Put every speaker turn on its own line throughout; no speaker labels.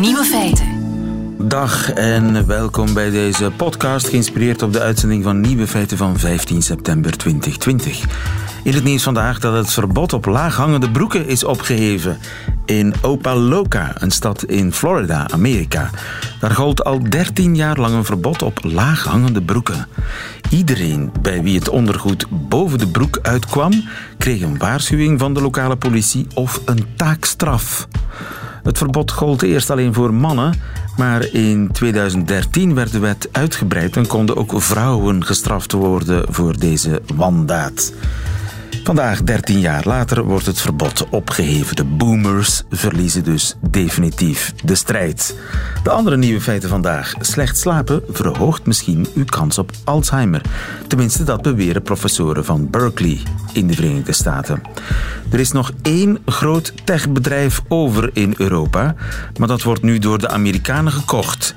Nieuwe feiten.
Dag en welkom bij deze podcast, geïnspireerd op de uitzending van Nieuwe Feiten van 15 september 2020. In het nieuws vandaag dat het verbod op laaghangende broeken is opgeheven in Opaloka, een stad in Florida, Amerika. Daar gold al 13 jaar lang een verbod op laaghangende broeken. Iedereen bij wie het ondergoed boven de broek uitkwam, kreeg een waarschuwing van de lokale politie of een taakstraf. Het verbod gold eerst alleen voor mannen, maar in 2013 werd de wet uitgebreid en konden ook vrouwen gestraft worden voor deze wandaad. Vandaag, 13 jaar later, wordt het verbod opgeheven. De boomers verliezen dus definitief de strijd. De andere nieuwe feiten vandaag. Slecht slapen verhoogt misschien uw kans op Alzheimer. Tenminste, dat beweren professoren van Berkeley in de Verenigde Staten. Er is nog één groot techbedrijf over in Europa, maar dat wordt nu door de Amerikanen gekocht.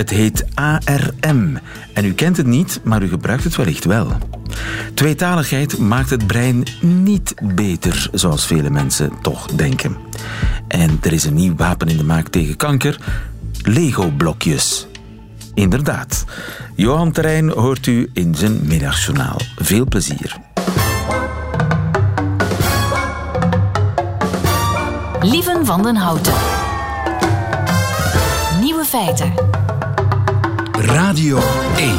Het heet ARM. En u kent het niet, maar u gebruikt het wellicht wel. Tweetaligheid maakt het brein niet beter, zoals vele mensen toch denken. En er is een nieuw wapen in de maak tegen kanker: Lego-blokjes. Inderdaad. Johan Terrein hoort u in zijn middagjournaal. Veel plezier.
Lieven van den Houten. Nieuwe feiten.
Radio 1.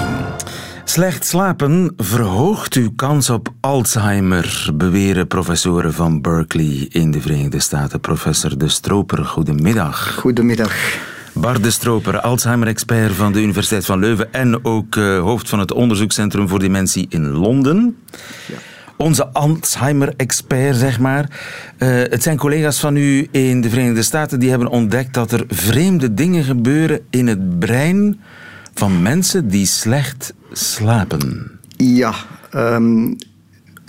Slecht slapen verhoogt uw kans op Alzheimer, beweren professoren van Berkeley in de Verenigde Staten. Professor De Stroper, goedemiddag.
Goedemiddag.
Bart De Stroper, Alzheimer-expert van de Universiteit van Leuven en ook uh, hoofd van het onderzoekscentrum voor dementie in Londen. Ja. Onze Alzheimer-expert, zeg maar. Uh, het zijn collega's van u in de Verenigde Staten die hebben ontdekt dat er vreemde dingen gebeuren in het brein van mensen die slecht slapen.
Ja, um,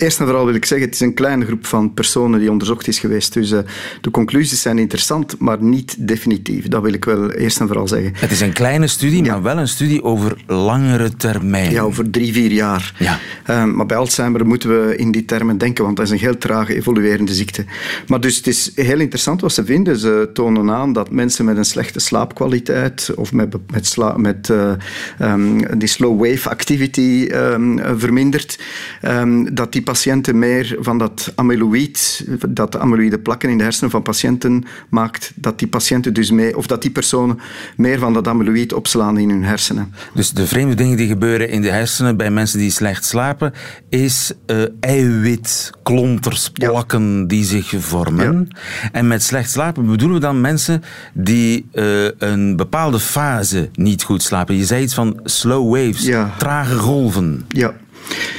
Eerst en vooral wil ik zeggen, het is een kleine groep van personen die onderzocht is geweest. Dus uh, de conclusies zijn interessant, maar niet definitief. Dat wil ik wel eerst en vooral zeggen.
Het is een kleine studie, ja. maar wel een studie over langere termijn.
Ja, over drie, vier jaar.
Ja.
Uh, maar bij Alzheimer moeten we in die termen denken, want dat is een heel trage evoluerende ziekte. Maar dus het is heel interessant wat ze vinden. Ze tonen aan dat mensen met een slechte slaapkwaliteit of met, met, sla, met uh, um, die slow wave activity um, vermindert, um, dat die patiënten meer van dat amyloïd, dat de amyloïde plakken in de hersenen van patiënten maakt, dat die patiënten dus mee, of dat die personen meer van dat amyloïd opslaan in hun hersenen.
Dus de vreemde dingen die gebeuren in de hersenen bij mensen die slecht slapen, is uh, eiwitklonters, plakken ja. die zich vormen. Ja. En met slecht slapen bedoelen we dan mensen die uh, een bepaalde fase niet goed slapen. Je zei iets van slow waves,
ja.
trage golven.
Ja.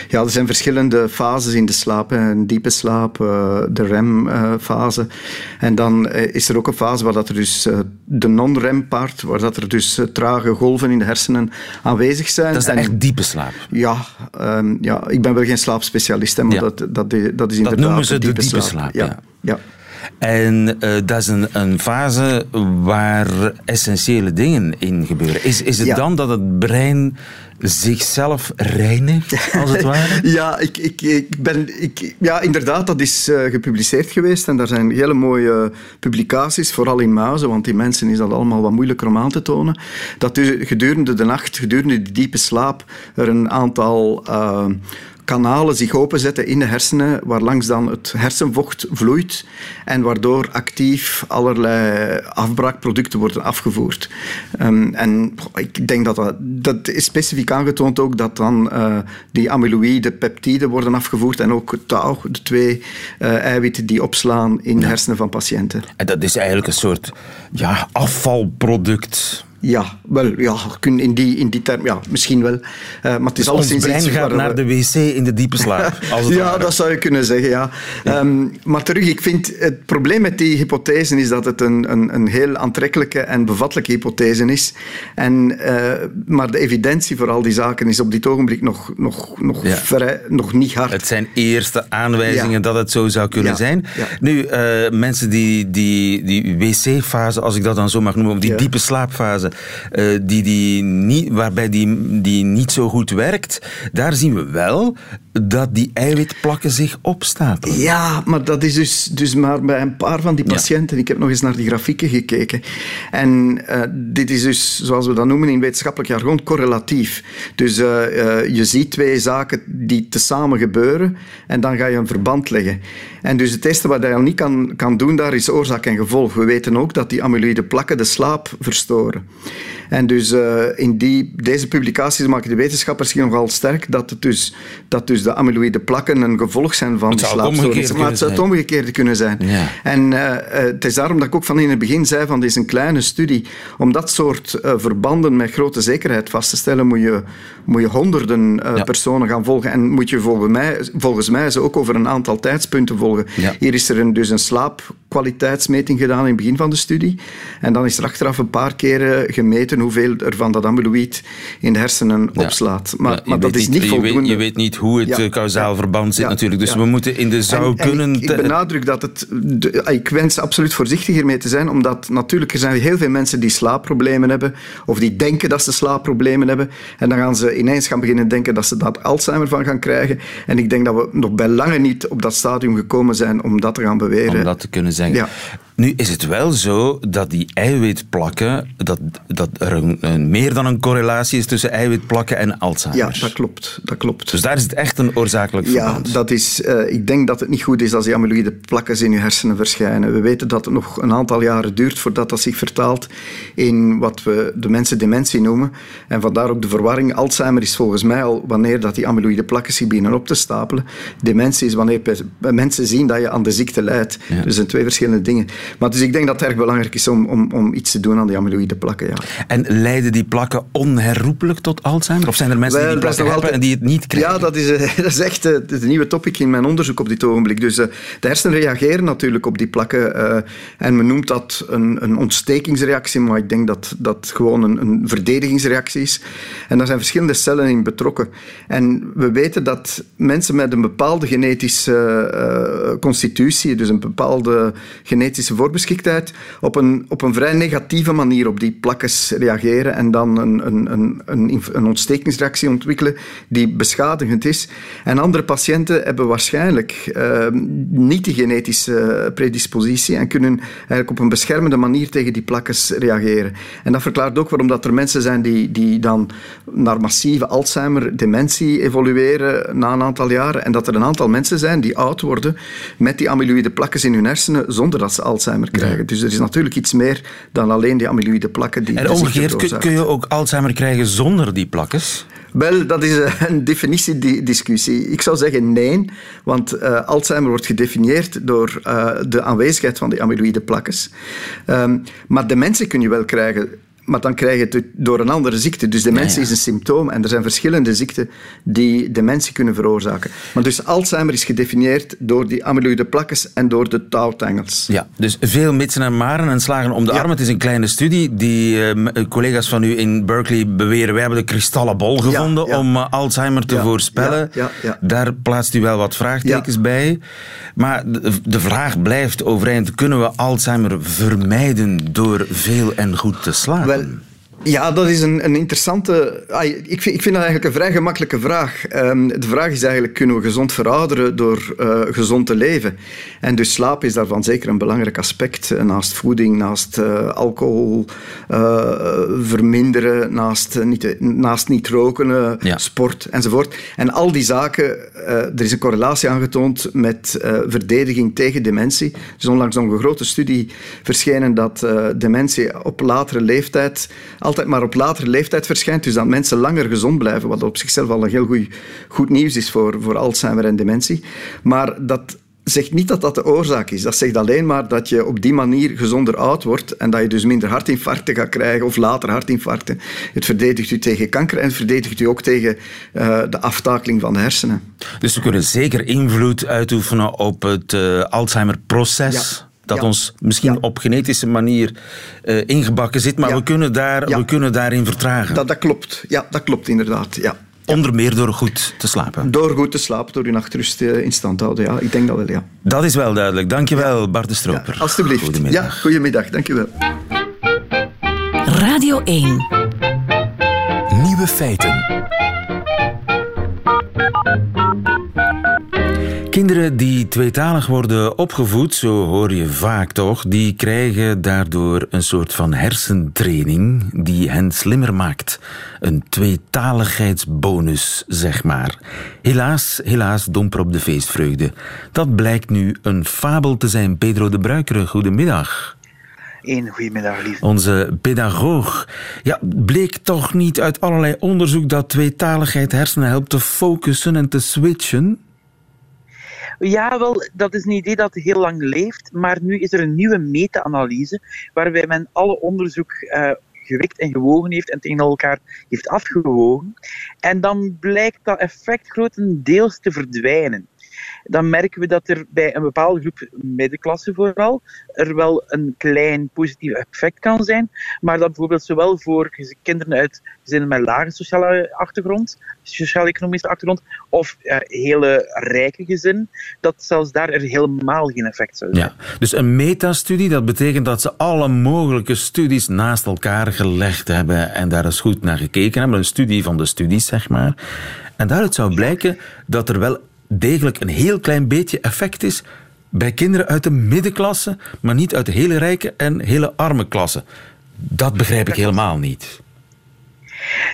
Ja, er zijn verschillende fases in de slaap. Een diepe slaap, de REM-fase. En dan is er ook een fase waar dat er dus de non-REM-part, waar dat er dus trage golven in de hersenen aanwezig zijn.
Dat is
en,
echt diepe slaap?
Ja, um, ja, ik ben wel geen slaapspecialist, hè, maar
ja.
dat, dat, dat is inderdaad
Dat noemen ze
de diepe,
de diepe
slaap.
slaap,
ja. ja.
En uh, dat is een, een, fase waar essentiële dingen in gebeuren. Is, is het
ja.
dan dat het brein zichzelf reinigt, als het ware?
ja, ik, ik, ik ben, ik, ja, inderdaad, dat is uh, gepubliceerd geweest. En daar zijn hele mooie publicaties, vooral in muizen, want in mensen is dat allemaal wat moeilijker om aan te tonen. Dat dus gedurende de nacht, gedurende de diepe slaap, er een aantal... Uh, kanalen zich openzetten in de hersenen, waarlangs dan het hersenvocht vloeit en waardoor actief allerlei afbraakproducten worden afgevoerd. Um, en ik denk dat dat, dat is specifiek aangetoond ook dat dan uh, die amyloïde peptiden worden afgevoerd en ook tau, de twee uh, eiwitten die opslaan in de hersenen van patiënten.
En dat is eigenlijk een soort ja, afvalproduct.
Ja, wel, ja, in die, in die term, ja, misschien wel. Uh, maar het is
dus ons brein gaat we... naar de wc in de diepe slaap. Als het
ja,
ware.
dat zou je kunnen zeggen, ja. ja. Um, maar terug, ik vind het probleem met die hypothese is dat het een, een, een heel aantrekkelijke en bevattelijke hypothese is. En, uh, maar de evidentie voor al die zaken is op dit ogenblik nog, nog, nog,
Ja.
vrij, nog niet hard.
Het zijn eerste aanwijzingen
Ja.
dat het zo zou kunnen zijn. Nu, eh, mensen die die, die wc-fase, als ik dat dan zo mag noemen, of die diepe slaapfase, eh, die, die niet, waarbij die, die niet zo goed werkt, daar zien we wel dat die eiwitplakken zich opstapelen.
Ja, maar dat is dus, dus maar bij een paar van die patiënten. Ik heb nog eens naar die grafieken gekeken. En uh, dit is dus, zoals we dat noemen in wetenschappelijk jargon, correlatief. Dus uh, uh, je ziet twee zaken die tezamen gebeuren en dan ga je een verband leggen. En dus het eerste wat je al niet kan, kan doen daar is oorzaak en gevolg. We weten ook dat die amyloïde plakken de slaap verstoren. En dus uh, in die, deze publicaties maken de wetenschappers zich nogal sterk dat, het dus, dat dus de amyloïde plakken een gevolg zijn van die slaapstoornis. Maar het zou het omgekeerde kunnen zijn.
Ja.
En uh, het is daarom dat ik ook van in het begin zei van dit is een kleine studie. Om dat soort verbanden met grote zekerheid vast te stellen, moet je, moet je honderden ja. personen gaan volgen. En moet je volgens mij, volgens mij ze ook over een aantal tijdspunten volgen.
Ja.
Hier is er een, dus een slaapkwaliteitsmeting gedaan in het begin van de studie. En dan is er achteraf een paar keren gemeten hoeveel er van dat amyloïd in de hersenen ja. opslaat. Maar,
ja,
maar dat is
niet,
niet voldoende.
Je weet, je weet niet hoe het ja. kausaal verband zit natuurlijk. Dus we moeten in de zou
en,
kunnen...
En ik, ik benadruk dat het... De, ik wens absoluut voorzichtiger mee te zijn, omdat natuurlijk er zijn heel veel mensen die slaapproblemen hebben, of die denken dat ze slaapproblemen hebben, en dan gaan ze ineens gaan beginnen denken dat ze daar Alzheimer van gaan krijgen. En ik denk dat we nog bij lange niet op dat stadium gekomen zijn om dat te gaan beweren.
Om dat te kunnen zeggen.
Ja.
Nu is het wel zo dat die eiwitplakken, dat, dat er een, een, meer dan een correlatie is tussen eiwitplakken en Alzheimer.
Ja, dat klopt. Dat klopt.
Dus daar is het echt een oorzakelijk verband.
Ja, dat is, uh, ik denk dat het niet goed is als die amyloïde plakken in je hersenen verschijnen. We weten dat het nog een aantal jaren duurt voordat dat zich vertaalt in wat we de mensen dementie noemen. En vandaar ook de verwarring. Alzheimer is volgens mij al wanneer dat die amyloïde plakken zich beginnen op te stapelen. Dementie is wanneer mensen zien dat je aan de ziekte lijdt. Ja. Dus dat zijn twee verschillende dingen. Maar dus ik denk dat het erg belangrijk is om, om, om iets te doen aan die amyloïde plakken. Ja.
En leiden die plakken onherroepelijk tot Alzheimer? Of zijn er mensen Wel, die die plakken hebben altijd... en die het niet krijgen?
Ja, dat is, dat is echt uh, nieuwe topic in mijn onderzoek op dit ogenblik. Dus uh, de hersenen reageren natuurlijk op die plakken. En men noemt dat een, een ontstekingsreactie, maar ik denk dat dat gewoon een, een verdedigingsreactie is. En daar zijn verschillende cellen in betrokken. En we weten dat mensen met een bepaalde genetische constitutie, dus een bepaalde genetische voorbeschiktheid, op een, op een vrij negatieve manier op die plakkes reageren en dan een, een, een, een, ontstekingsreactie ontwikkelen die beschadigend is. En andere patiënten hebben waarschijnlijk uh, niet die genetische predispositie en kunnen eigenlijk op een beschermende manier tegen die plakkes reageren. En dat verklaart ook waarom dat er mensen zijn die, die dan naar massieve Alzheimer, dementie evolueren na een aantal jaren en dat er een aantal mensen zijn die oud worden met die amyloïde plakkes in hun hersenen zonder dat ze Alzheimer krijgen. Ja. Dus er is natuurlijk iets meer dan alleen die amyloïde plakken die
En omgekeerd kun, kun je ook Alzheimer krijgen zonder die plakkes?
Wel, dat is een definitiediscussie. Ik zou zeggen nee, want uh, Alzheimer wordt gedefinieerd door uh, de aanwezigheid van die amyloïde plakkes. Um, maar dementie kun je wel krijgen. Maar dan krijg je het door een andere ziekte. Dus dementie ja, ja. is een symptoom. En er zijn verschillende ziekten die dementie kunnen veroorzaken. Maar dus Alzheimer is gedefinieerd door die amyloïde plakkes en door de touwtangels.
Ja, dus veel mitsen en maren en slagen om de ja. arm. Het is een kleine studie. Die uh, collega's van u in Berkeley beweren... wij hebben de kristallen bol gevonden om uh, Alzheimer te voorspellen. Daar plaatst u wel wat vraagtekens bij. Maar de, de vraag blijft overeind. Kunnen we Alzheimer vermijden door veel en goed te slapen?
Wel, ja, dat is een, een interessante... Ah, ik, vind, ik vind dat eigenlijk een vrij gemakkelijke vraag. Um, de vraag is eigenlijk, kunnen we gezond verouderen door uh, gezond te leven? En dus slaap is daarvan zeker een belangrijk aspect. Naast voeding, naast uh, alcohol uh, verminderen, naast niet, naast niet roken,
ja.
sport enzovoort. En al die zaken, er is een correlatie aangetoond met verdediging tegen dementie. Er is onlangs nog een grote studie verschenen dat dementie op latere leeftijd altijd maar op latere leeftijd verschijnt. Dus dat mensen langer gezond blijven, wat op zichzelf al een heel goed, goed nieuws is voor, voor Alzheimer en dementie. Maar dat zegt niet dat dat de oorzaak is. Dat zegt alleen maar dat je op die manier gezonder oud wordt en dat je dus minder hartinfarcten gaat krijgen of later hartinfarcten. Het verdedigt u tegen kanker en het verdedigt u ook tegen uh, de aftakeling van de hersenen.
Dus we kunnen zeker invloed uitoefenen op het uh, Alzheimer-proces?
Ja.
Dat
ja.
ons misschien
ja.
op genetische manier uh, ingebakken zit, maar
ja.
we, kunnen daar, we kunnen daarin vertragen.
Dat, dat klopt, ja, dat klopt inderdaad. Ja.
Onder meer door goed te slapen.
Door goed te slapen, door je nachtrust in stand te houden. Ja, ik denk dat wel, ja.
Dat is wel duidelijk. Dankjewel, Bart de Stroper.
Ja, alsjeblieft.
Goedemiddag.
Ja, goedemiddag. Dankjewel.
Radio 1.
Nieuwe feiten.
Kinderen die tweetalig worden opgevoed, zo hoor je vaak toch, die krijgen daardoor een soort van hersentraining die hen slimmer maakt. Een tweetaligheidsbonus, zeg maar. Helaas, helaas domper op de feestvreugde. Dat blijkt nu een fabel te zijn. Pedro de Bruikere, goedemiddag.
Een goedemiddag, lief.
Onze pedagoog. Ja, bleek toch niet uit allerlei onderzoek dat tweetaligheid hersenen helpt te focussen en te switchen?
Ja, wel, dat is een idee dat heel lang leeft, maar nu is er een nieuwe meta-analyse waarbij men alle onderzoek uh, gewikt en gewogen heeft en tegen elkaar heeft afgewogen. En dan blijkt dat effect grotendeels te verdwijnen dan merken we dat er bij een bepaalde groep middenklasse vooral er wel een klein positief effect kan zijn, maar dat bijvoorbeeld zowel voor kinderen uit gezinnen met lage sociale achtergrond, sociaal-economische achtergrond, of hele rijke gezinnen, dat zelfs daar er helemaal geen effect zou zijn.
Ja, dus een metastudie, dat betekent dat ze alle mogelijke studies naast elkaar gelegd hebben en daar eens goed naar gekeken hebben. Een studie van de studies, zeg maar. En daaruit zou blijken dat er wel degelijk een heel klein beetje effect is bij kinderen uit de middenklasse, maar niet uit de hele rijke en hele arme klasse. Dat begrijp ik helemaal niet.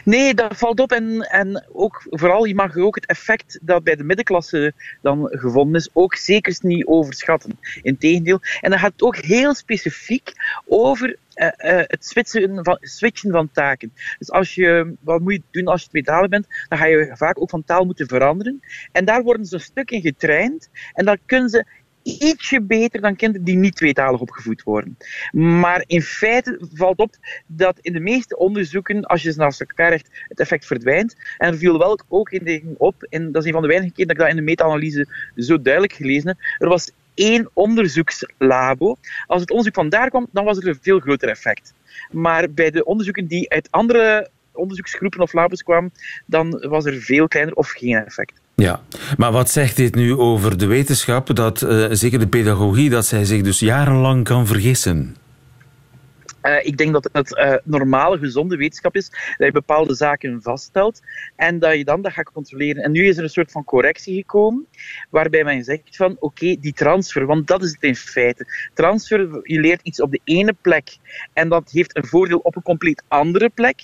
Nee, dat valt op. En, en ook, vooral, je mag ook het effect dat bij de middenklasse dan gevonden is, ook zeker niet overschatten. Integendeel. En dan gaat ook heel specifiek over het switchen van, switchen van taken. Dus als je, wat moet je doen als je tweetalig bent? Dan ga je vaak ook van taal moeten veranderen. En daar worden ze een stuk in getraind. En dan kunnen ze ietsje beter dan kinderen die niet tweetalig opgevoed worden. Maar in feite valt op dat in de meeste onderzoeken, als je ze naast elkaar legt, het effect verdwijnt. En er viel wel ook in op, en dat is een van de weinige keer dat ik dat in de meta-analyse zo duidelijk gelezen heb, er was één onderzoekslabo. Als het onderzoek vandaar kwam, dan was er een veel groter effect. Maar bij de onderzoeken die uit andere onderzoeksgroepen of labos kwamen, dan was er veel kleiner of geen effect.
Ja, maar wat zegt dit nu over de wetenschap, dat, uh, zeker de pedagogie, dat zij zich dus jarenlang kan vergissen?
Uh, ik denk dat het uh, normale, gezonde wetenschap is dat je bepaalde zaken vaststelt en dat je dan dat gaat controleren. En nu is er een soort van correctie gekomen, waarbij men zegt van oké, die transfer, want dat is het in feite. Transfer, je leert iets op de ene plek en dat heeft een voordeel op een compleet andere plek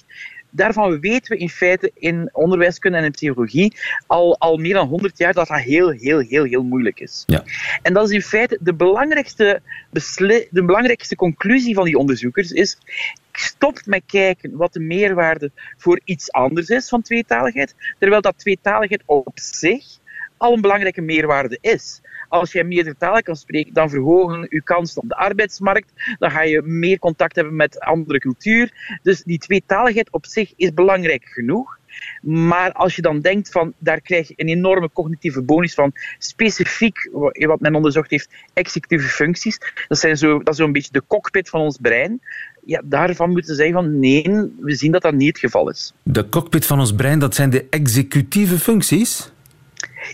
daarvan weten we in feite in onderwijskunde en in psychologie al, al meer dan 100 jaar dat dat heel, heel, heel, heel moeilijk is.
Ja.
En dat is in feite de belangrijkste, de belangrijkste conclusie van die onderzoekers is stop met kijken wat de meerwaarde voor iets anders is van tweetaligheid, terwijl dat tweetaligheid op zich al een belangrijke meerwaarde is. Als jij meerdere talen kan spreken, dan verhogen je kansen op de arbeidsmarkt. Dan ga je meer contact hebben met andere cultuur. Dus die tweetaligheid op zich is belangrijk genoeg. Maar als je dan denkt van, daar krijg je een enorme cognitieve bonus van, specifiek, wat men onderzocht heeft, executieve functies. Dat, zijn zo, dat is zo'n beetje de cockpit van ons brein. Ja, daarvan moeten ze zeggen van, nee, we zien dat dat niet het geval is.
De cockpit van ons brein, dat zijn de executieve functies?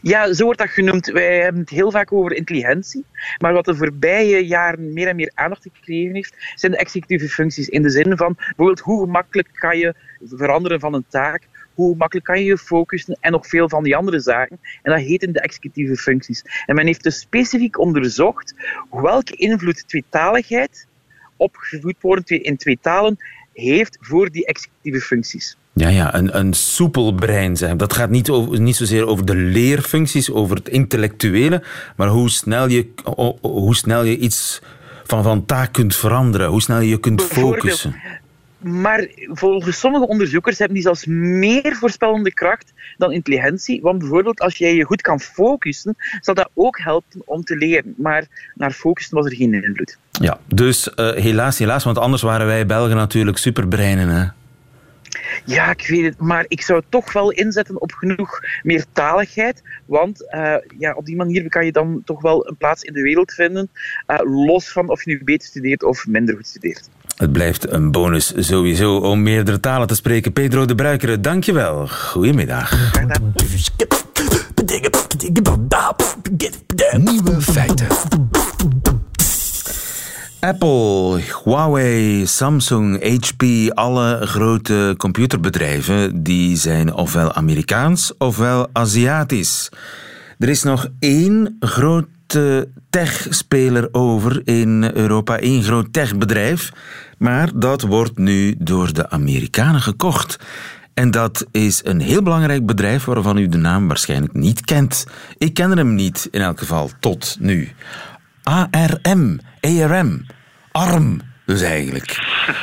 Ja, zo wordt dat genoemd. Wij hebben het heel vaak over intelligentie. Maar wat de voorbije jaren meer en meer aandacht gekregen heeft, zijn de executieve functies. In de zin van bijvoorbeeld hoe gemakkelijk kan je veranderen van een taak, hoe makkelijk kan je je focussen en nog veel van die andere zaken. En dat heten de executieve functies. En men heeft dus specifiek onderzocht welke invloed tweetaligheid, opgevoed worden in twee talen, heeft voor die executieve functies.
Ja, ja een, een soepel brein zijn. Dat gaat niet, over, niet zozeer over de leerfuncties, over het intellectuele, maar hoe snel je, hoe snel je iets van, van taak kunt veranderen, hoe snel je je kunt focussen.
Maar volgens sommige onderzoekers hebben die zelfs meer voorspellende kracht dan intelligentie. Want bijvoorbeeld als jij je goed kan focussen, zal dat ook helpen om te leren. Maar naar focussen was er geen invloed.
Ja, dus uh, helaas, helaas, want anders waren wij Belgen natuurlijk superbreinen. Hè?
Ja, ik weet het, maar ik zou toch wel inzetten op genoeg meertaligheid, want uh, ja, op die manier kan je dan toch wel een plaats in de wereld vinden, uh, los van of je nu beter studeert of minder goed studeert.
Het blijft een bonus sowieso om meerdere talen te spreken. Pedro de Bruikere, dankjewel. Goedemiddag.
Nieuwe feiten.
Apple, Huawei, Samsung, HP, alle grote computerbedrijven, die zijn ofwel Amerikaans ofwel Aziatisch. Er is nog één grote tech-speler over in Europa, één groot techbedrijf, maar dat wordt nu door de Amerikanen gekocht. En dat is een heel belangrijk bedrijf waarvan u de naam waarschijnlijk niet kent. Ik ken hem niet, in elk geval, tot nu. ARM, ARM, ARM dus eigenlijk.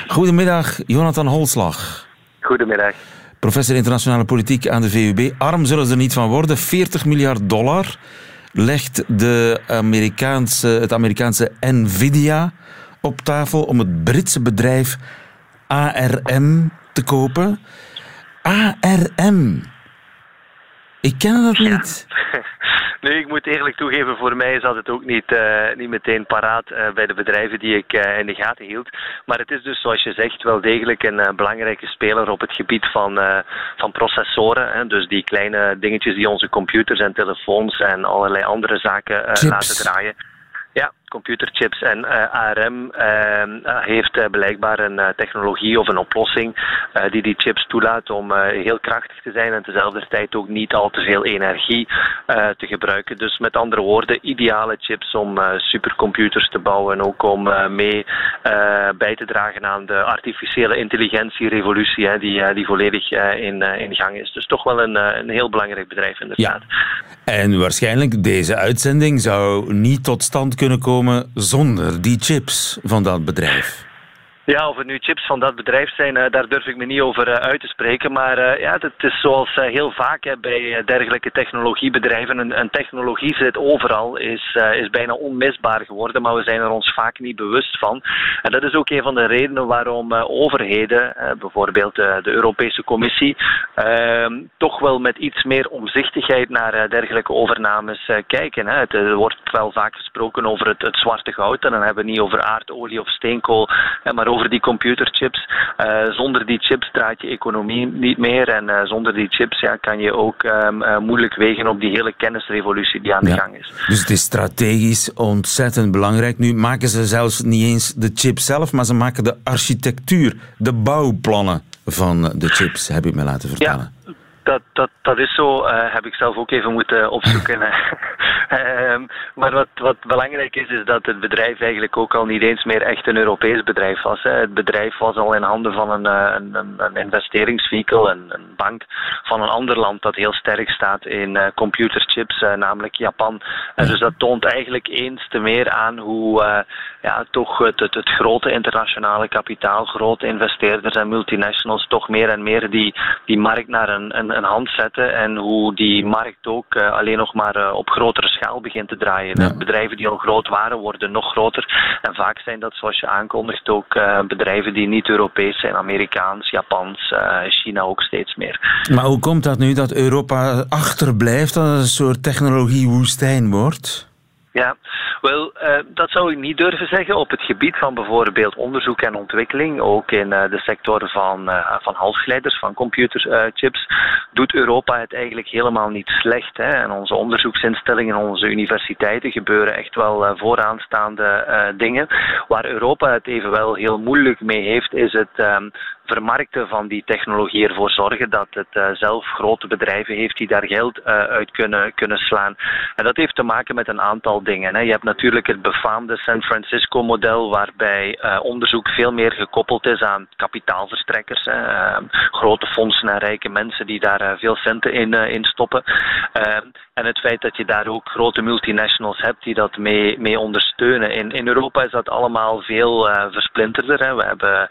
Goedemiddag, Jonathan Holslag.
Goedemiddag.
Professor internationale politiek aan de VUB. ARM zullen ze er niet van worden. 40 miljard dollar legt de Amerikaanse, het Amerikaanse Nvidia op tafel om het Britse bedrijf ARM te kopen. ARM. Ik ken dat niet.
Nee, ik moet eerlijk toegeven, voor mij zat het ook niet, uh, niet meteen paraat uh, bij de bedrijven die ik uh, in de gaten hield. Maar het is dus, zoals je zegt, wel degelijk een belangrijke speler op het gebied van, van processoren. Hè, dus die kleine dingetjes die onze computers en telefoons en allerlei andere zaken laten draaien. Ja, computerchips en uh, ARM uh, heeft uh, blijkbaar een technologie of een oplossing die die chips toelaat om heel krachtig te zijn en tezelfde tijd ook niet al te veel energie te gebruiken. Dus met andere woorden, ideale chips om supercomputers te bouwen en ook om mee bij te dragen aan de artificiële intelligentie-revolutie die, die volledig in, in gang is. Dus toch wel een, een heel belangrijk bedrijf inderdaad.
Ja. En waarschijnlijk deze uitzending zou niet tot stand kunnen komen zonder die chips van dat bedrijf.
Ja, of het nu chips van dat bedrijf zijn, uh, daar durf ik me niet over uh, uit te spreken. Maar uh, ja, het is zoals heel vaak bij dergelijke technologiebedrijven. Een, technologie zit overal, is, is bijna onmisbaar geworden, maar we zijn er ons vaak niet bewust van. En dat is ook een van de redenen waarom overheden, bijvoorbeeld de Europese Commissie, ehm, toch wel met iets meer omzichtigheid naar dergelijke overnames kijken. Het, wordt wel vaak gesproken over het, het zwarte goud. En dan hebben we niet over aardolie of steenkool, maar over over die computerchips. Uh, zonder die chips draait je economie niet meer. En uh, zonder die chips ja, kan je ook um, uh, moeilijk wegen op die hele kennisrevolutie die aan de gang is.
Dus het is strategisch ontzettend belangrijk. Nu maken ze zelfs niet eens de chip zelf, maar ze maken de architectuur, de bouwplannen van de chips, heb ik me laten vertellen.
Ja dat, dat, dat is zo, uh, heb ik zelf ook even moeten opzoeken. um, maar wat, wat belangrijk is, is dat het bedrijf eigenlijk ook al niet eens meer echt een Europees bedrijf was. Hè. Het bedrijf was al in handen van een, eh, een, een, een investeringsvehikel, een, een, bank van een ander land dat heel sterk staat in uh, computerchips, namelijk Japan. Dus dat toont eigenlijk eens te meer aan hoe ja, toch het, het, het, grote internationale kapitaal, grote investeerders en multinationals toch meer en meer die, die markt naar een, een, een hand zetten en hoe die markt ook alleen nog maar op grotere schaal begint te draaien. Ja. Bedrijven die al groot waren, worden nog groter. En vaak zijn dat, zoals je aankondigt, ook uh, bedrijven die niet Europees zijn, Amerikaans, Japans, China ook steeds meer.
Maar hoe komt dat nu dat Europa achterblijft, dat het een soort technologiewoestijn wordt?
Ja, wel, uh, dat zou ik niet durven zeggen op het gebied van bijvoorbeeld onderzoek en ontwikkeling. Ook in uh, de sector van, uh, van halsgeleiders, van computerchips, doet Europa het eigenlijk helemaal niet slecht. Hè. En onze onderzoeksinstellingen, onze universiteiten gebeuren echt wel vooraanstaande dingen. Waar Europa het evenwel heel moeilijk mee heeft, is het ehm, vermarkten van die technologie ervoor zorgen dat het uh, zelf grote bedrijven heeft die daar geld uh, uit kunnen, kunnen slaan. En dat heeft te maken met een aantal dingen. Hè. Je hebt natuurlijk het befaamde San Francisco-model, waarbij uh, onderzoek veel meer gekoppeld is aan kapitaalverstrekkers, hè. Ehm, grote fondsen en rijke mensen die daar veel centen in, in stoppen. Ehm, en het feit dat je daar ook grote multinationals hebt die dat mee, mee ondersteunen. In, in Europa is dat allemaal veel versplinterder. Hè. We hebben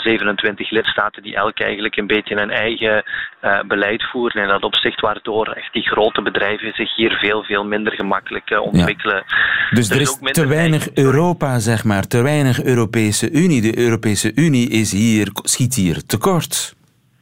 27 27 lidstaten die elk eigenlijk een beetje een eigen uh, beleid voeren. In dat opzicht waardoor echt die grote bedrijven zich hier veel, veel minder gemakkelijk uh, ontwikkelen.
Ja. Dus er, er is, te weinig Europa, zeg maar, te weinig Europese Unie. De Europese Unie is hier, schiet hier tekort.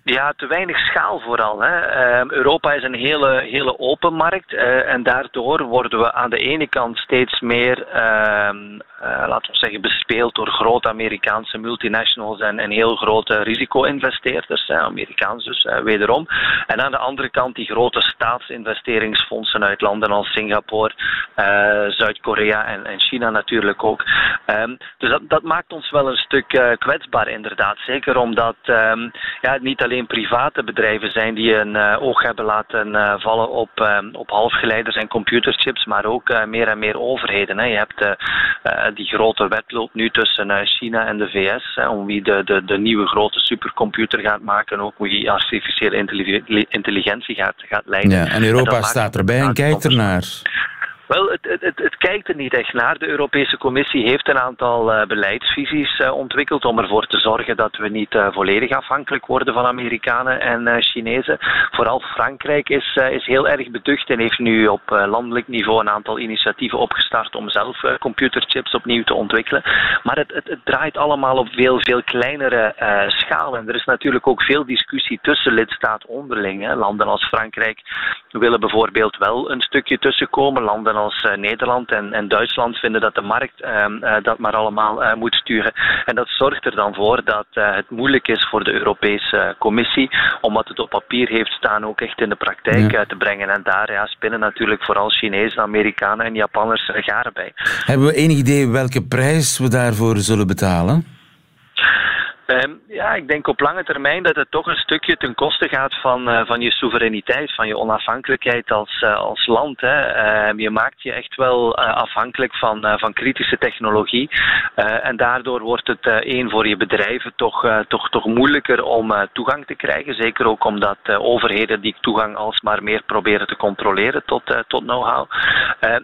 Ja, te weinig schaal vooral. Hè. Uh, Europa is een hele, hele open markt uh, en daardoor worden we aan de ene kant steeds meer, uh, laten we zeggen, bespeeld door grote Amerikaanse multinationals en, en heel grote risico-investeerders, Amerikaans dus wederom. En aan de andere kant die grote staatsinvesteringsfondsen uit landen als Singapore, Zuid-Korea en, en, China natuurlijk ook. Ehm, dus dat, dat maakt ons wel een stuk kwetsbaar inderdaad. Zeker omdat ehm, ja, het niet alleen private bedrijven zijn die een oog hebben laten vallen op, ehm, op halfgeleiders en computerchips, maar ook meer en meer overheden. Hè. Je hebt die grote wedloop nu tussen China en de VS om wie de, de, de nieuwe grote supercomputer gaat maken, ook wie artificiële intelligentie gaat, gaat leiden.
Ja, en Europa staat erbij en kijkt ernaar.
Wel, het, het, het, kijkt er niet echt naar. De Europese Commissie heeft een aantal uh, beleidsvisies uh, ontwikkeld om ervoor te zorgen dat we niet uh, volledig afhankelijk worden van Amerikanen en Chinezen. Vooral Frankrijk is, is heel erg beducht en heeft nu op landelijk niveau een aantal initiatieven opgestart om zelf computerchips opnieuw te ontwikkelen. Maar het, draait allemaal op veel, veel kleinere schaal. En er is natuurlijk ook veel discussie tussen lidstaten onderling. Hè. Landen als Frankrijk willen bijvoorbeeld wel een stukje tussenkomen. Landen als uh, Nederland en, en, Duitsland vinden dat de markt uh, dat maar allemaal uh, moet sturen. En dat zorgt er dan voor dat het moeilijk is voor de Europese Commissie om wat het op papier heeft staan ook echt in de praktijk ja. te brengen. En daar ja, spinnen natuurlijk vooral Chinezen, Amerikanen en Japanners garen bij.
Hebben we enig idee welke prijs we daarvoor zullen betalen?
Um, ja, ik denk op lange termijn dat het toch een stukje ten koste gaat van, uh, van je soevereiniteit, van je onafhankelijkheid als, uh, als land. Hè. Uh, je maakt je echt wel afhankelijk van, van kritische technologie. en daardoor wordt het één voor je bedrijven toch, toch, toch moeilijker om toegang te krijgen. Zeker ook omdat overheden die toegang alsmaar meer proberen te controleren tot, tot know-how.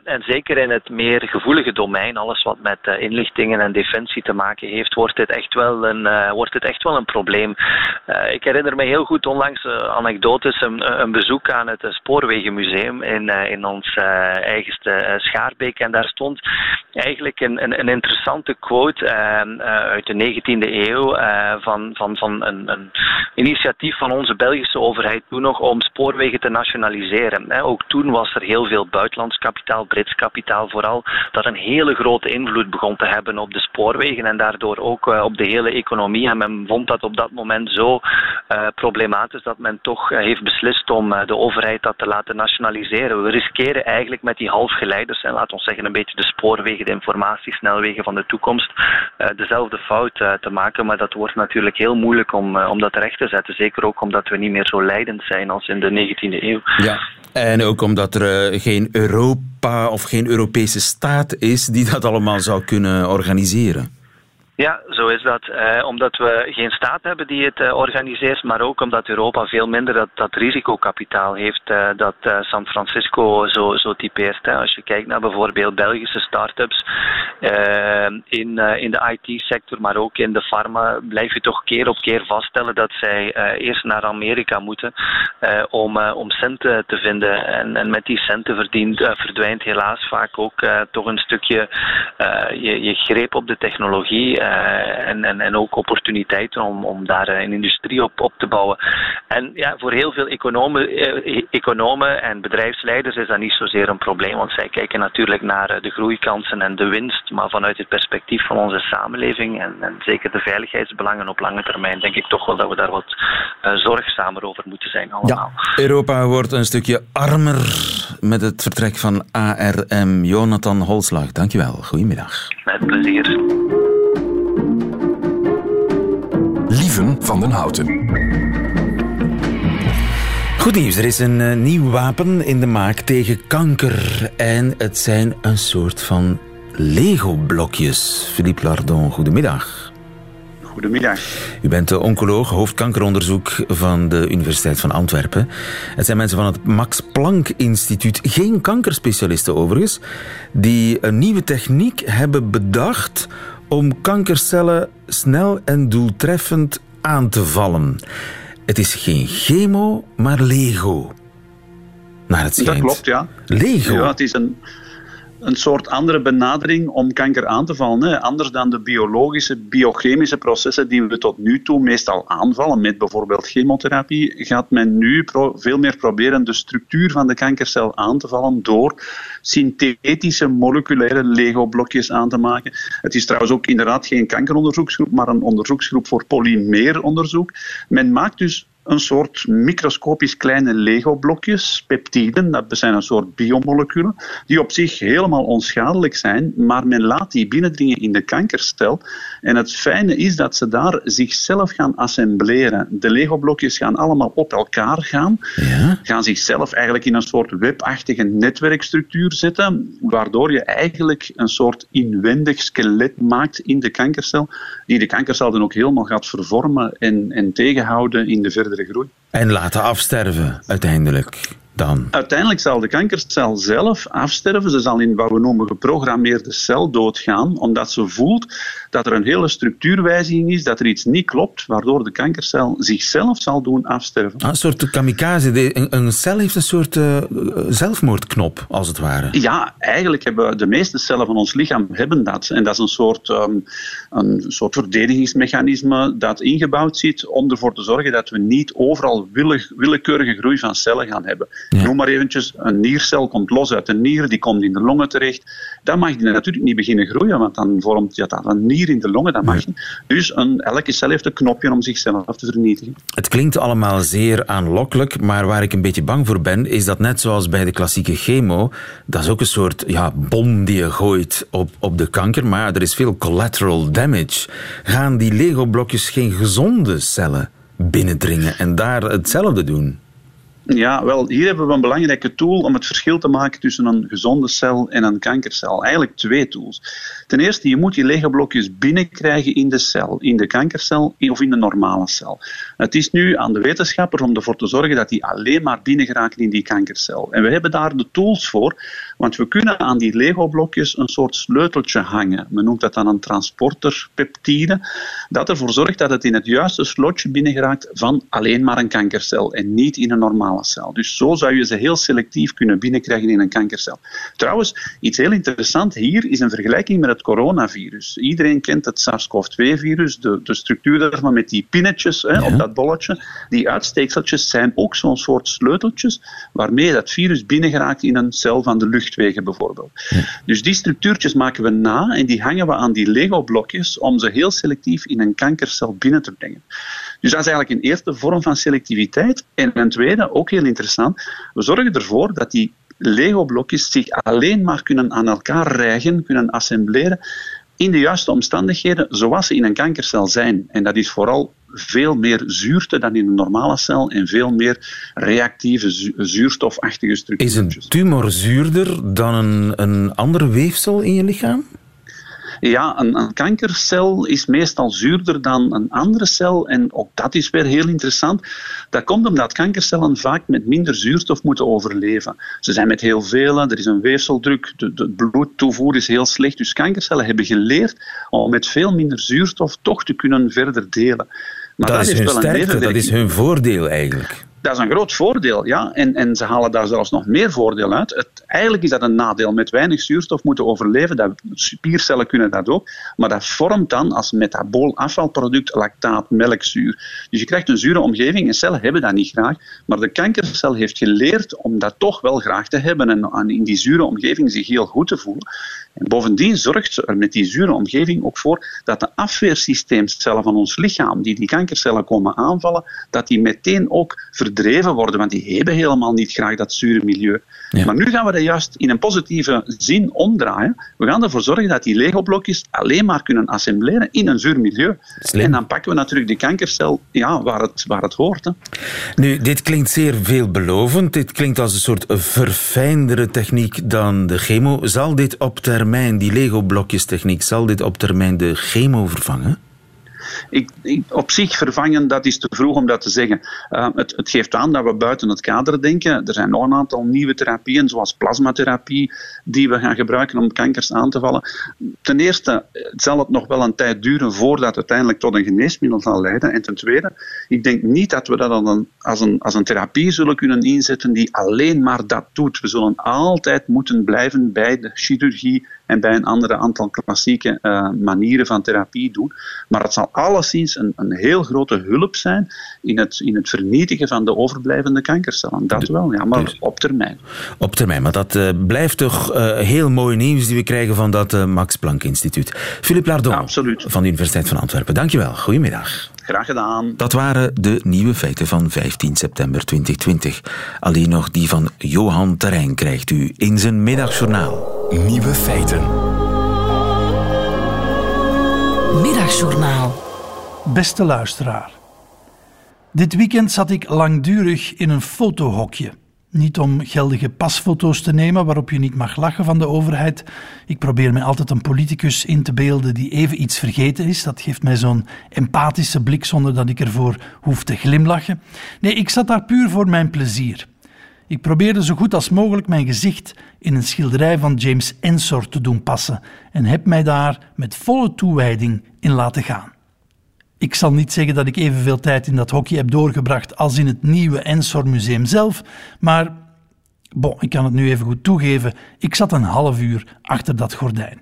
en zeker in het meer gevoelige domein, alles wat met inlichtingen en defensie te maken heeft, wordt dit echt wel een wordt het echt wel een probleem. Uh, ik herinner me heel goed onlangs uh, anekdotes, een, een, bezoek aan het Spoorwegenmuseum in, in ons eigenste Schaarbeek. En daar stond eigenlijk een, een, een interessante quote uit de 19e eeuw van, van, van een, een, initiatief van onze Belgische overheid toen nog om spoorwegen te nationaliseren. Ook toen was er heel veel buitenlands kapitaal, Brits kapitaal vooral, dat een hele grote invloed begon te hebben op de spoorwegen en daardoor ook op de hele economie en men vond dat op dat moment zo uh, problematisch dat men toch uh, heeft beslist om uh, de overheid dat te laten nationaliseren. We riskeren eigenlijk met die halfgeleiders, en laten we zeggen een beetje de spoorwegen, de informatiesnelwegen van de toekomst, dezelfde fout te maken. Maar dat wordt natuurlijk heel moeilijk om, om dat recht te zetten. Zeker ook omdat we niet meer zo leidend zijn als in de 19e eeuw.
Ja, en ook omdat er geen Europa of geen Europese staat is die dat allemaal zou kunnen organiseren.
Ja, zo is dat. Eh, omdat we geen staat hebben die het uh, organiseert, maar ook omdat Europa veel minder dat, dat risicokapitaal heeft uh, dat San Francisco zo, zo typeert. Hè. Als je kijkt naar bijvoorbeeld Belgische start-ups in, in de IT-sector, maar ook in de pharma, blijf je toch keer op keer vaststellen dat zij eerst naar Amerika moeten om, om centen te vinden. En, en met die centen verdient, verdwijnt helaas vaak ook toch een stukje je, je greep op de technologie. Eh, en, en, en ook opportuniteiten om, om daar een industrie op, op te bouwen. En ja, voor heel veel economen, eh, economen en bedrijfsleiders is dat niet zozeer een probleem, want zij kijken natuurlijk naar eh, de groeikansen en de winst, maar vanuit het perspectief van onze samenleving en, en zeker de veiligheidsbelangen op lange termijn, denk ik toch wel dat we daar wat zorgzamer over moeten zijn allemaal.
Ja, Europa wordt een stukje armer met het vertrek van ARM. Jonathan Holslag, dankjewel. Goedemiddag.
Met plezier.
Van den Houten.
Goed nieuws, er is een uh, nieuw wapen in de maak tegen kanker. En het zijn een soort van Lego-blokjes. Philippe Lardon, goedemiddag.
Goedemiddag.
U bent de oncoloog, hoofdkankeronderzoek van de Universiteit van Antwerpen. Het zijn mensen van het Max Planck Instituut, geen kankerspecialisten overigens, die een nieuwe techniek hebben bedacht om kankercellen snel en doeltreffend aan te vallen. Het is geen chemo, maar Lego. Naar het schijnt.
Dat klopt, ja.
Lego?
Ja, het is een, een soort andere benadering om kanker aan te vallen. Hè. Anders dan de biologische, biochemische processen die we tot nu toe meestal aanvallen, met bijvoorbeeld chemotherapie, gaat men nu veel meer proberen de structuur van de kankercel aan te vallen door synthetische moleculaire Lego-blokjes aan te maken. Het is trouwens ook inderdaad geen kankeronderzoeksgroep, maar een onderzoeksgroep voor polymeeronderzoek. Men maakt dus een soort microscopisch kleine Lego-blokjes, peptiden, dat zijn een soort biomoleculen, die op zich helemaal onschadelijk zijn, maar men laat die binnendringen in de kankercel. En het fijne is dat ze daar zichzelf gaan assembleren. De Lego-blokjes gaan allemaal op elkaar gaan,
Ja?
gaan zichzelf eigenlijk in een soort webachtige netwerkstructuur zetten, waardoor je eigenlijk een soort inwendig skelet maakt in de kankercel, die de kankercel dan ook helemaal gaat vervormen en, en tegenhouden in de verdere groei.
En laten afsterven, uiteindelijk dan.
Uiteindelijk zal de kankercel zelf afsterven. Ze zal in wat we noemen geprogrammeerde cel doodgaan, omdat ze voelt dat er een hele structuurwijziging is, dat er iets niet klopt, waardoor de kankercel zichzelf zal doen afsterven.
Ah, Een soort kamikaze. Een, cel heeft een soort eh, zelfmoordknop, als het ware.
Ja, eigenlijk hebben de meeste cellen van ons lichaam hebben dat. En dat is een soort, ehm, een soort verdedigingsmechanisme dat ingebouwd zit om ervoor te zorgen dat we niet overal wille- willekeurige groei van cellen gaan hebben.
Ja.
Noem maar eventjes, een niercel komt los uit de nier, die komt in de longen terecht. Dan mag die natuurlijk niet beginnen groeien, want dan vormt ja, dat een nier in de longen, dat mag niet. Dus een, elke cel heeft een knopje om zichzelf te vernietigen.
Het klinkt allemaal zeer aanlokkelijk, maar waar ik een beetje bang voor ben, is dat net zoals bij de klassieke chemo, dat is ook een soort ja, bom die je gooit op, op de kanker, maar er is veel collateral damage. Gaan die Lego-blokjes geen gezonde cellen binnendringen en daar hetzelfde doen?
Ja, wel, hier hebben we een belangrijke tool om het verschil te maken tussen een gezonde cel en een kankercel. Eigenlijk twee tools. Ten eerste, je moet die Lego-blokjes binnenkrijgen in de cel, in de kankercel of in de normale cel. Het is nu aan de wetenschapper om ervoor te zorgen dat die alleen maar binnen geraken in die kankercel. En we hebben daar de tools voor, want we kunnen aan die Lego-blokjes een soort sleuteltje hangen. Men noemt dat dan een transporterpeptide, dat ervoor zorgt dat het in het juiste slotje binnengeraakt van alleen maar een kankercel en niet in een normale cel. Dus zo zou je ze heel selectief kunnen binnenkrijgen in een kankercel. Trouwens, iets heel interessant hier is een vergelijking met het coronavirus. Iedereen kent het SARS-CoV-2-virus, de, de structuur daarvan met die pinnetjes hè, op dat bolletje. Die uitsteekseltjes zijn ook zo'n soort sleuteltjes waarmee dat virus binnengeraakt in een cel van de luchtwegen bijvoorbeeld. Dus die structuurtjes maken we na en die hangen we aan die Lego-blokjes om ze heel selectief in een kankercel binnen te brengen. Dus dat is eigenlijk een eerste vorm van selectiviteit. En een tweede, ook heel interessant, we zorgen ervoor dat die Lego-blokjes zich alleen maar kunnen aan elkaar rijgen, kunnen assembleren in de juiste omstandigheden zoals ze in een kankercel zijn. En dat is vooral veel meer zuurte dan in een normale cel en veel meer reactieve zu- zuurstofachtige
Is
structuurtjes.
een tumor zuurder dan een, een ander weefsel in je lichaam?
Ja, een, een kankercel is meestal zuurder dan een andere cel. En ook dat is weer heel interessant. Dat komt omdat kankercellen vaak met minder zuurstof moeten overleven. Ze zijn met heel veel, er is een weefseldruk, de, de bloedtoevoer is heel slecht. Dus kankercellen hebben geleerd om met veel minder zuurstof toch te kunnen verder delen. Maar
dat is
heeft
hun
wel een
sterkte, dat is hun voordeel eigenlijk.
Dat is een groot voordeel, ja. En, en ze halen daar zelfs nog meer voordeel uit. Het, eigenlijk is dat een nadeel. Met weinig zuurstof moeten overleven. Dat, spiercellen kunnen dat ook. Maar dat vormt dan als metabool afvalproduct lactaat, melkzuur. Dus je krijgt een zure omgeving en cellen hebben dat niet graag. Maar de kankercel heeft geleerd om dat toch wel graag te hebben en aan- in die zure omgeving zich heel goed te voelen. En bovendien zorgt ze er met die zure omgeving ook voor dat de afweersysteemcellen van ons lichaam, die die kankercellen komen aanvallen, dat die meteen ook verdreven worden, want die hebben helemaal niet graag dat zure milieu.
Ja.
Maar nu gaan we dat juist in een positieve zin omdraaien. We gaan ervoor zorgen dat die Lego-blokjes alleen maar kunnen assembleren in een zuur milieu.
Slim.
En dan pakken we natuurlijk die kankercel ja, waar, het, waar het hoort. Hè.
Nu, dit klinkt zeer veelbelovend. Dit klinkt als een soort verfijndere techniek dan de chemo. Zal dit op termijn, die Lego-blokjes-techniek, zal dit op termijn de chemo vervangen?
Ik, op zich vervangen, dat is te vroeg om dat te zeggen. Uh, het, het geeft aan dat we buiten het kader denken. Er zijn nog een aantal nieuwe therapieën, zoals plasmatherapie, die we gaan gebruiken om kankers aan te vallen. Ten eerste zal het nog wel een tijd duren voordat het uiteindelijk tot een geneesmiddel zal leiden. En ten tweede, ik denk niet dat we dat als als een, als een therapie zullen kunnen inzetten die alleen maar dat doet. We zullen altijd moeten blijven bij de chirurgie en bij een andere aantal klassieke uh, manieren van therapie doen. Maar het zal alleszins een, een heel grote hulp zijn in het, in het vernietigen van de overblijvende kankercellen. Dat wel, ja, maar dus- op termijn.
Op termijn, maar dat uh, blijft toch uh, heel mooi nieuws die we krijgen van dat Max Planck Instituut. Philippe Lardon van de Universiteit van Antwerpen. Dankjewel, goedemiddag.
Graag gedaan.
Dat waren de nieuwe feiten van 15 september 2020. Alleen nog die van Johan Terrein krijgt u in zijn middagjournaal.
Nieuwe feiten.
Middagjournaal.
Beste luisteraar. Dit weekend zat ik langdurig in een fotohokje. Niet om geldige pasfoto's te nemen waarop je niet mag lachen van de overheid. Ik probeer me altijd een politicus in te beelden die even iets vergeten is. Dat geeft mij zo'n empathische blik zonder dat ik ervoor hoef te glimlachen. Nee, ik zat daar puur voor mijn plezier. Ik probeerde zo goed als mogelijk mijn gezicht in een schilderij van James Ensor te doen passen en heb mij daar met volle toewijding in laten gaan. Ik zal niet zeggen dat ik evenveel tijd in dat hokje heb doorgebracht als in het nieuwe Ensor Museum zelf, maar bon, ik kan het nu even goed toegeven, ik zat een half uur achter dat gordijn.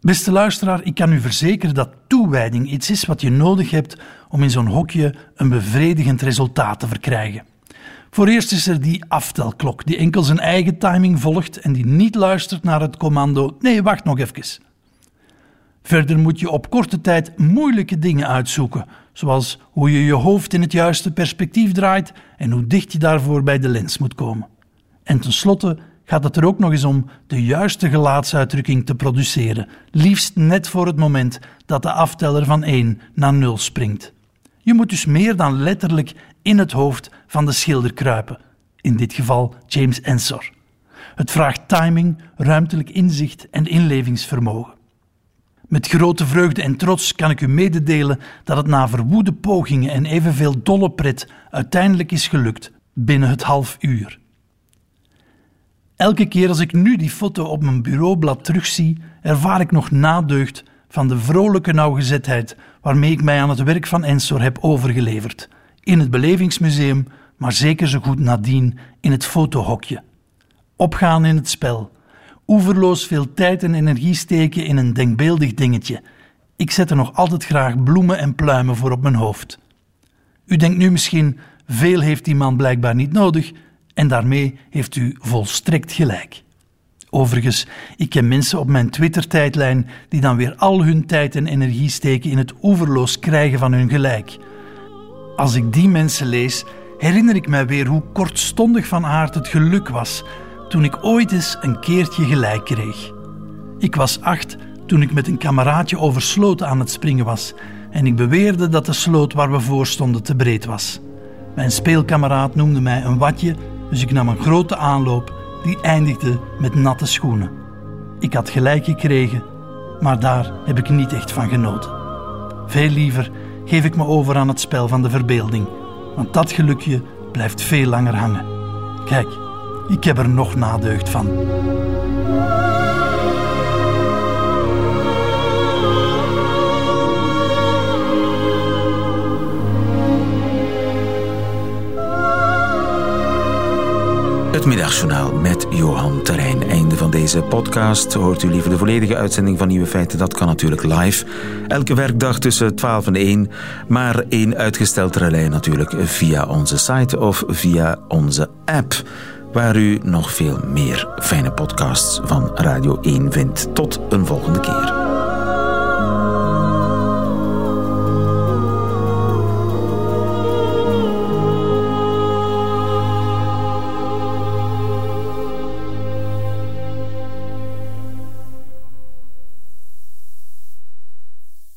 Beste luisteraar, ik kan u verzekeren dat toewijding iets is wat je nodig hebt om in zo'n hokje een bevredigend resultaat te verkrijgen. Voor eerst is er die aftelklok die enkel zijn eigen timing volgt en die niet luistert naar het commando: nee, wacht nog even. Verder moet je op korte tijd moeilijke dingen uitzoeken, zoals hoe je je hoofd in het juiste perspectief draait en hoe dicht je daarvoor bij de lens moet komen. En tenslotte gaat het er ook nog eens om de juiste gelaatsuitdrukking te produceren, liefst net voor het moment dat de afteller van 1 naar 0 springt. Je moet dus meer dan letterlijk in het hoofd van de schilder kruipen, in dit geval James Ensor. Het vraagt timing, ruimtelijk inzicht en inlevingsvermogen. Met grote vreugde en trots kan ik u mededelen dat het na verwoede pogingen en evenveel dolle pret uiteindelijk is gelukt binnen het half uur. Elke keer als ik nu die foto op mijn bureaublad terugzie, ervaar ik nog nadeugd van de vrolijke nauwgezetheid waarmee ik mij aan het werk van Ensor heb overgeleverd. In het belevingsmuseum, maar zeker zo goed nadien in het fotohokje. Opgaan in het spel, oeverloos veel tijd en energie steken in een denkbeeldig dingetje. Ik zet er nog altijd graag bloemen en pluimen voor op mijn hoofd. U denkt nu misschien, veel heeft die man blijkbaar niet nodig, en daarmee heeft u volstrekt gelijk. Overigens, ik ken mensen op mijn Twitter-tijdlijn die dan weer al hun tijd en energie steken in het oeverloos krijgen van hun gelijk. Als ik die mensen lees, herinner ik mij weer hoe kortstondig van aard het geluk was toen ik ooit eens een keertje gelijk kreeg. Ik was acht toen ik met een kameraadje over aan het springen was en ik beweerde dat de sloot waar we voor stonden te breed was. Mijn speelkameraad noemde mij een watje, dus ik nam een grote aanloop die eindigde met natte schoenen. Ik had gelijk gekregen, maar daar heb ik niet echt van genoten. Veel liever geef ik me over aan het spel van de verbeelding, want dat gelukje blijft veel langer hangen. Kijk, ik heb er nog nadeugd van.
Het middagjournaal met Johan Terrein. Einde van deze podcast. Hoort u liever de volledige uitzending van Nieuwe Feiten? Dat kan natuurlijk live. Elke werkdag tussen 12 en 1. Maar één uitgesteld relais natuurlijk via onze site of via onze app. Waar u nog veel meer fijne podcasts van Radio 1 vindt. Tot een volgende keer.